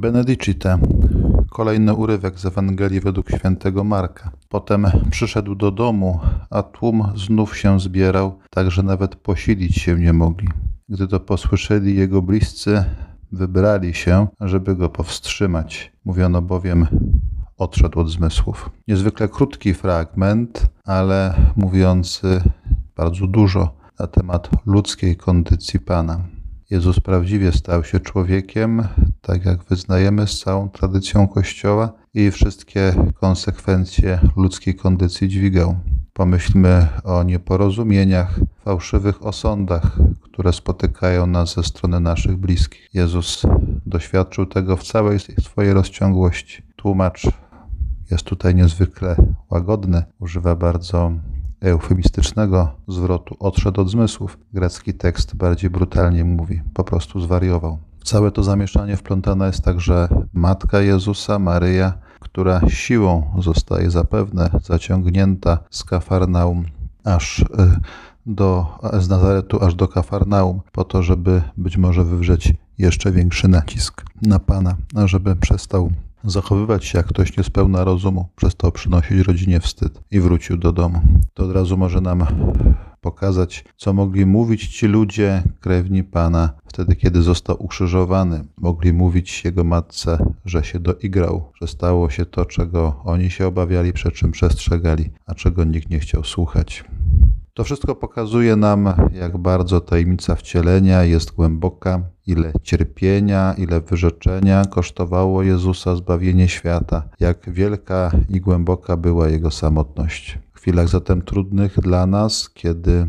Benedicite. Kolejny urywek z Ewangelii według świętego Marka. Potem przyszedł do domu, a tłum znów się zbierał, tak że nawet posilić się nie mogli. Gdy to posłyszeli jego bliscy, wybrali się, żeby go powstrzymać. Mówiono bowiem, odszedł od zmysłów. Niezwykle krótki fragment, ale mówiący bardzo dużo na temat ludzkiej kondycji Pana. Jezus prawdziwie stał się człowiekiem, tak jak wyznajemy z całą tradycją Kościoła i wszystkie konsekwencje ludzkiej kondycji dźwigał. Pomyślmy o nieporozumieniach, fałszywych osądach, które spotykają nas ze strony naszych bliskich. Jezus doświadczył tego w całej swojej rozciągłości. Tłumacz jest tutaj niezwykle łagodny, używa bardzo eufemistycznego zwrotu odszedł od zmysłów. Grecki tekst bardziej brutalnie mówi, po prostu zwariował. Całe to zamieszanie wplątana jest także matka Jezusa, Maryja, która siłą zostaje zapewne zaciągnięta z Kafarnaum aż y, do, z Nazaretu aż do Kafarnaum, po to, żeby być może wywrzeć jeszcze większy nacisk na Pana, żeby przestał zachowywać się jak ktoś niespełna rozumu, przestał przynosić rodzinie wstyd i wrócił do domu. To od razu może nam pokazać, co mogli mówić ci ludzie, krewni Pana, wtedy, kiedy został ukrzyżowany. Mogli mówić jego matce, że się doigrał, że stało się to, czego oni się obawiali, przed czym przestrzegali, a czego nikt nie chciał słuchać. To wszystko pokazuje nam, jak bardzo tajemnica wcielenia jest głęboka, ile cierpienia, ile wyrzeczenia kosztowało Jezusa zbawienie świata, jak wielka i głęboka była jego samotność. Chwilach zatem trudnych dla nas, kiedy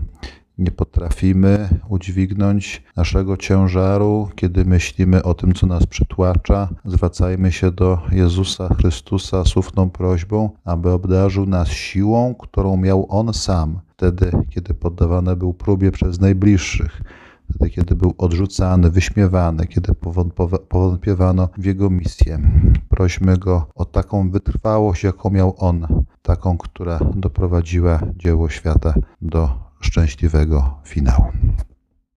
nie potrafimy udźwignąć naszego ciężaru, kiedy myślimy o tym, co nas przytłacza, zwracajmy się do Jezusa Chrystusa z ufną prośbą, aby obdarzył nas siłą, którą miał On sam, wtedy, kiedy poddawany był próbie przez najbliższych, wtedy, kiedy był odrzucany, wyśmiewany, kiedy powątpiewano w Jego misję. Prośmy Go o taką wytrwałość, jaką miał On, taką, która doprowadziła dzieło świata do szczęśliwego finału.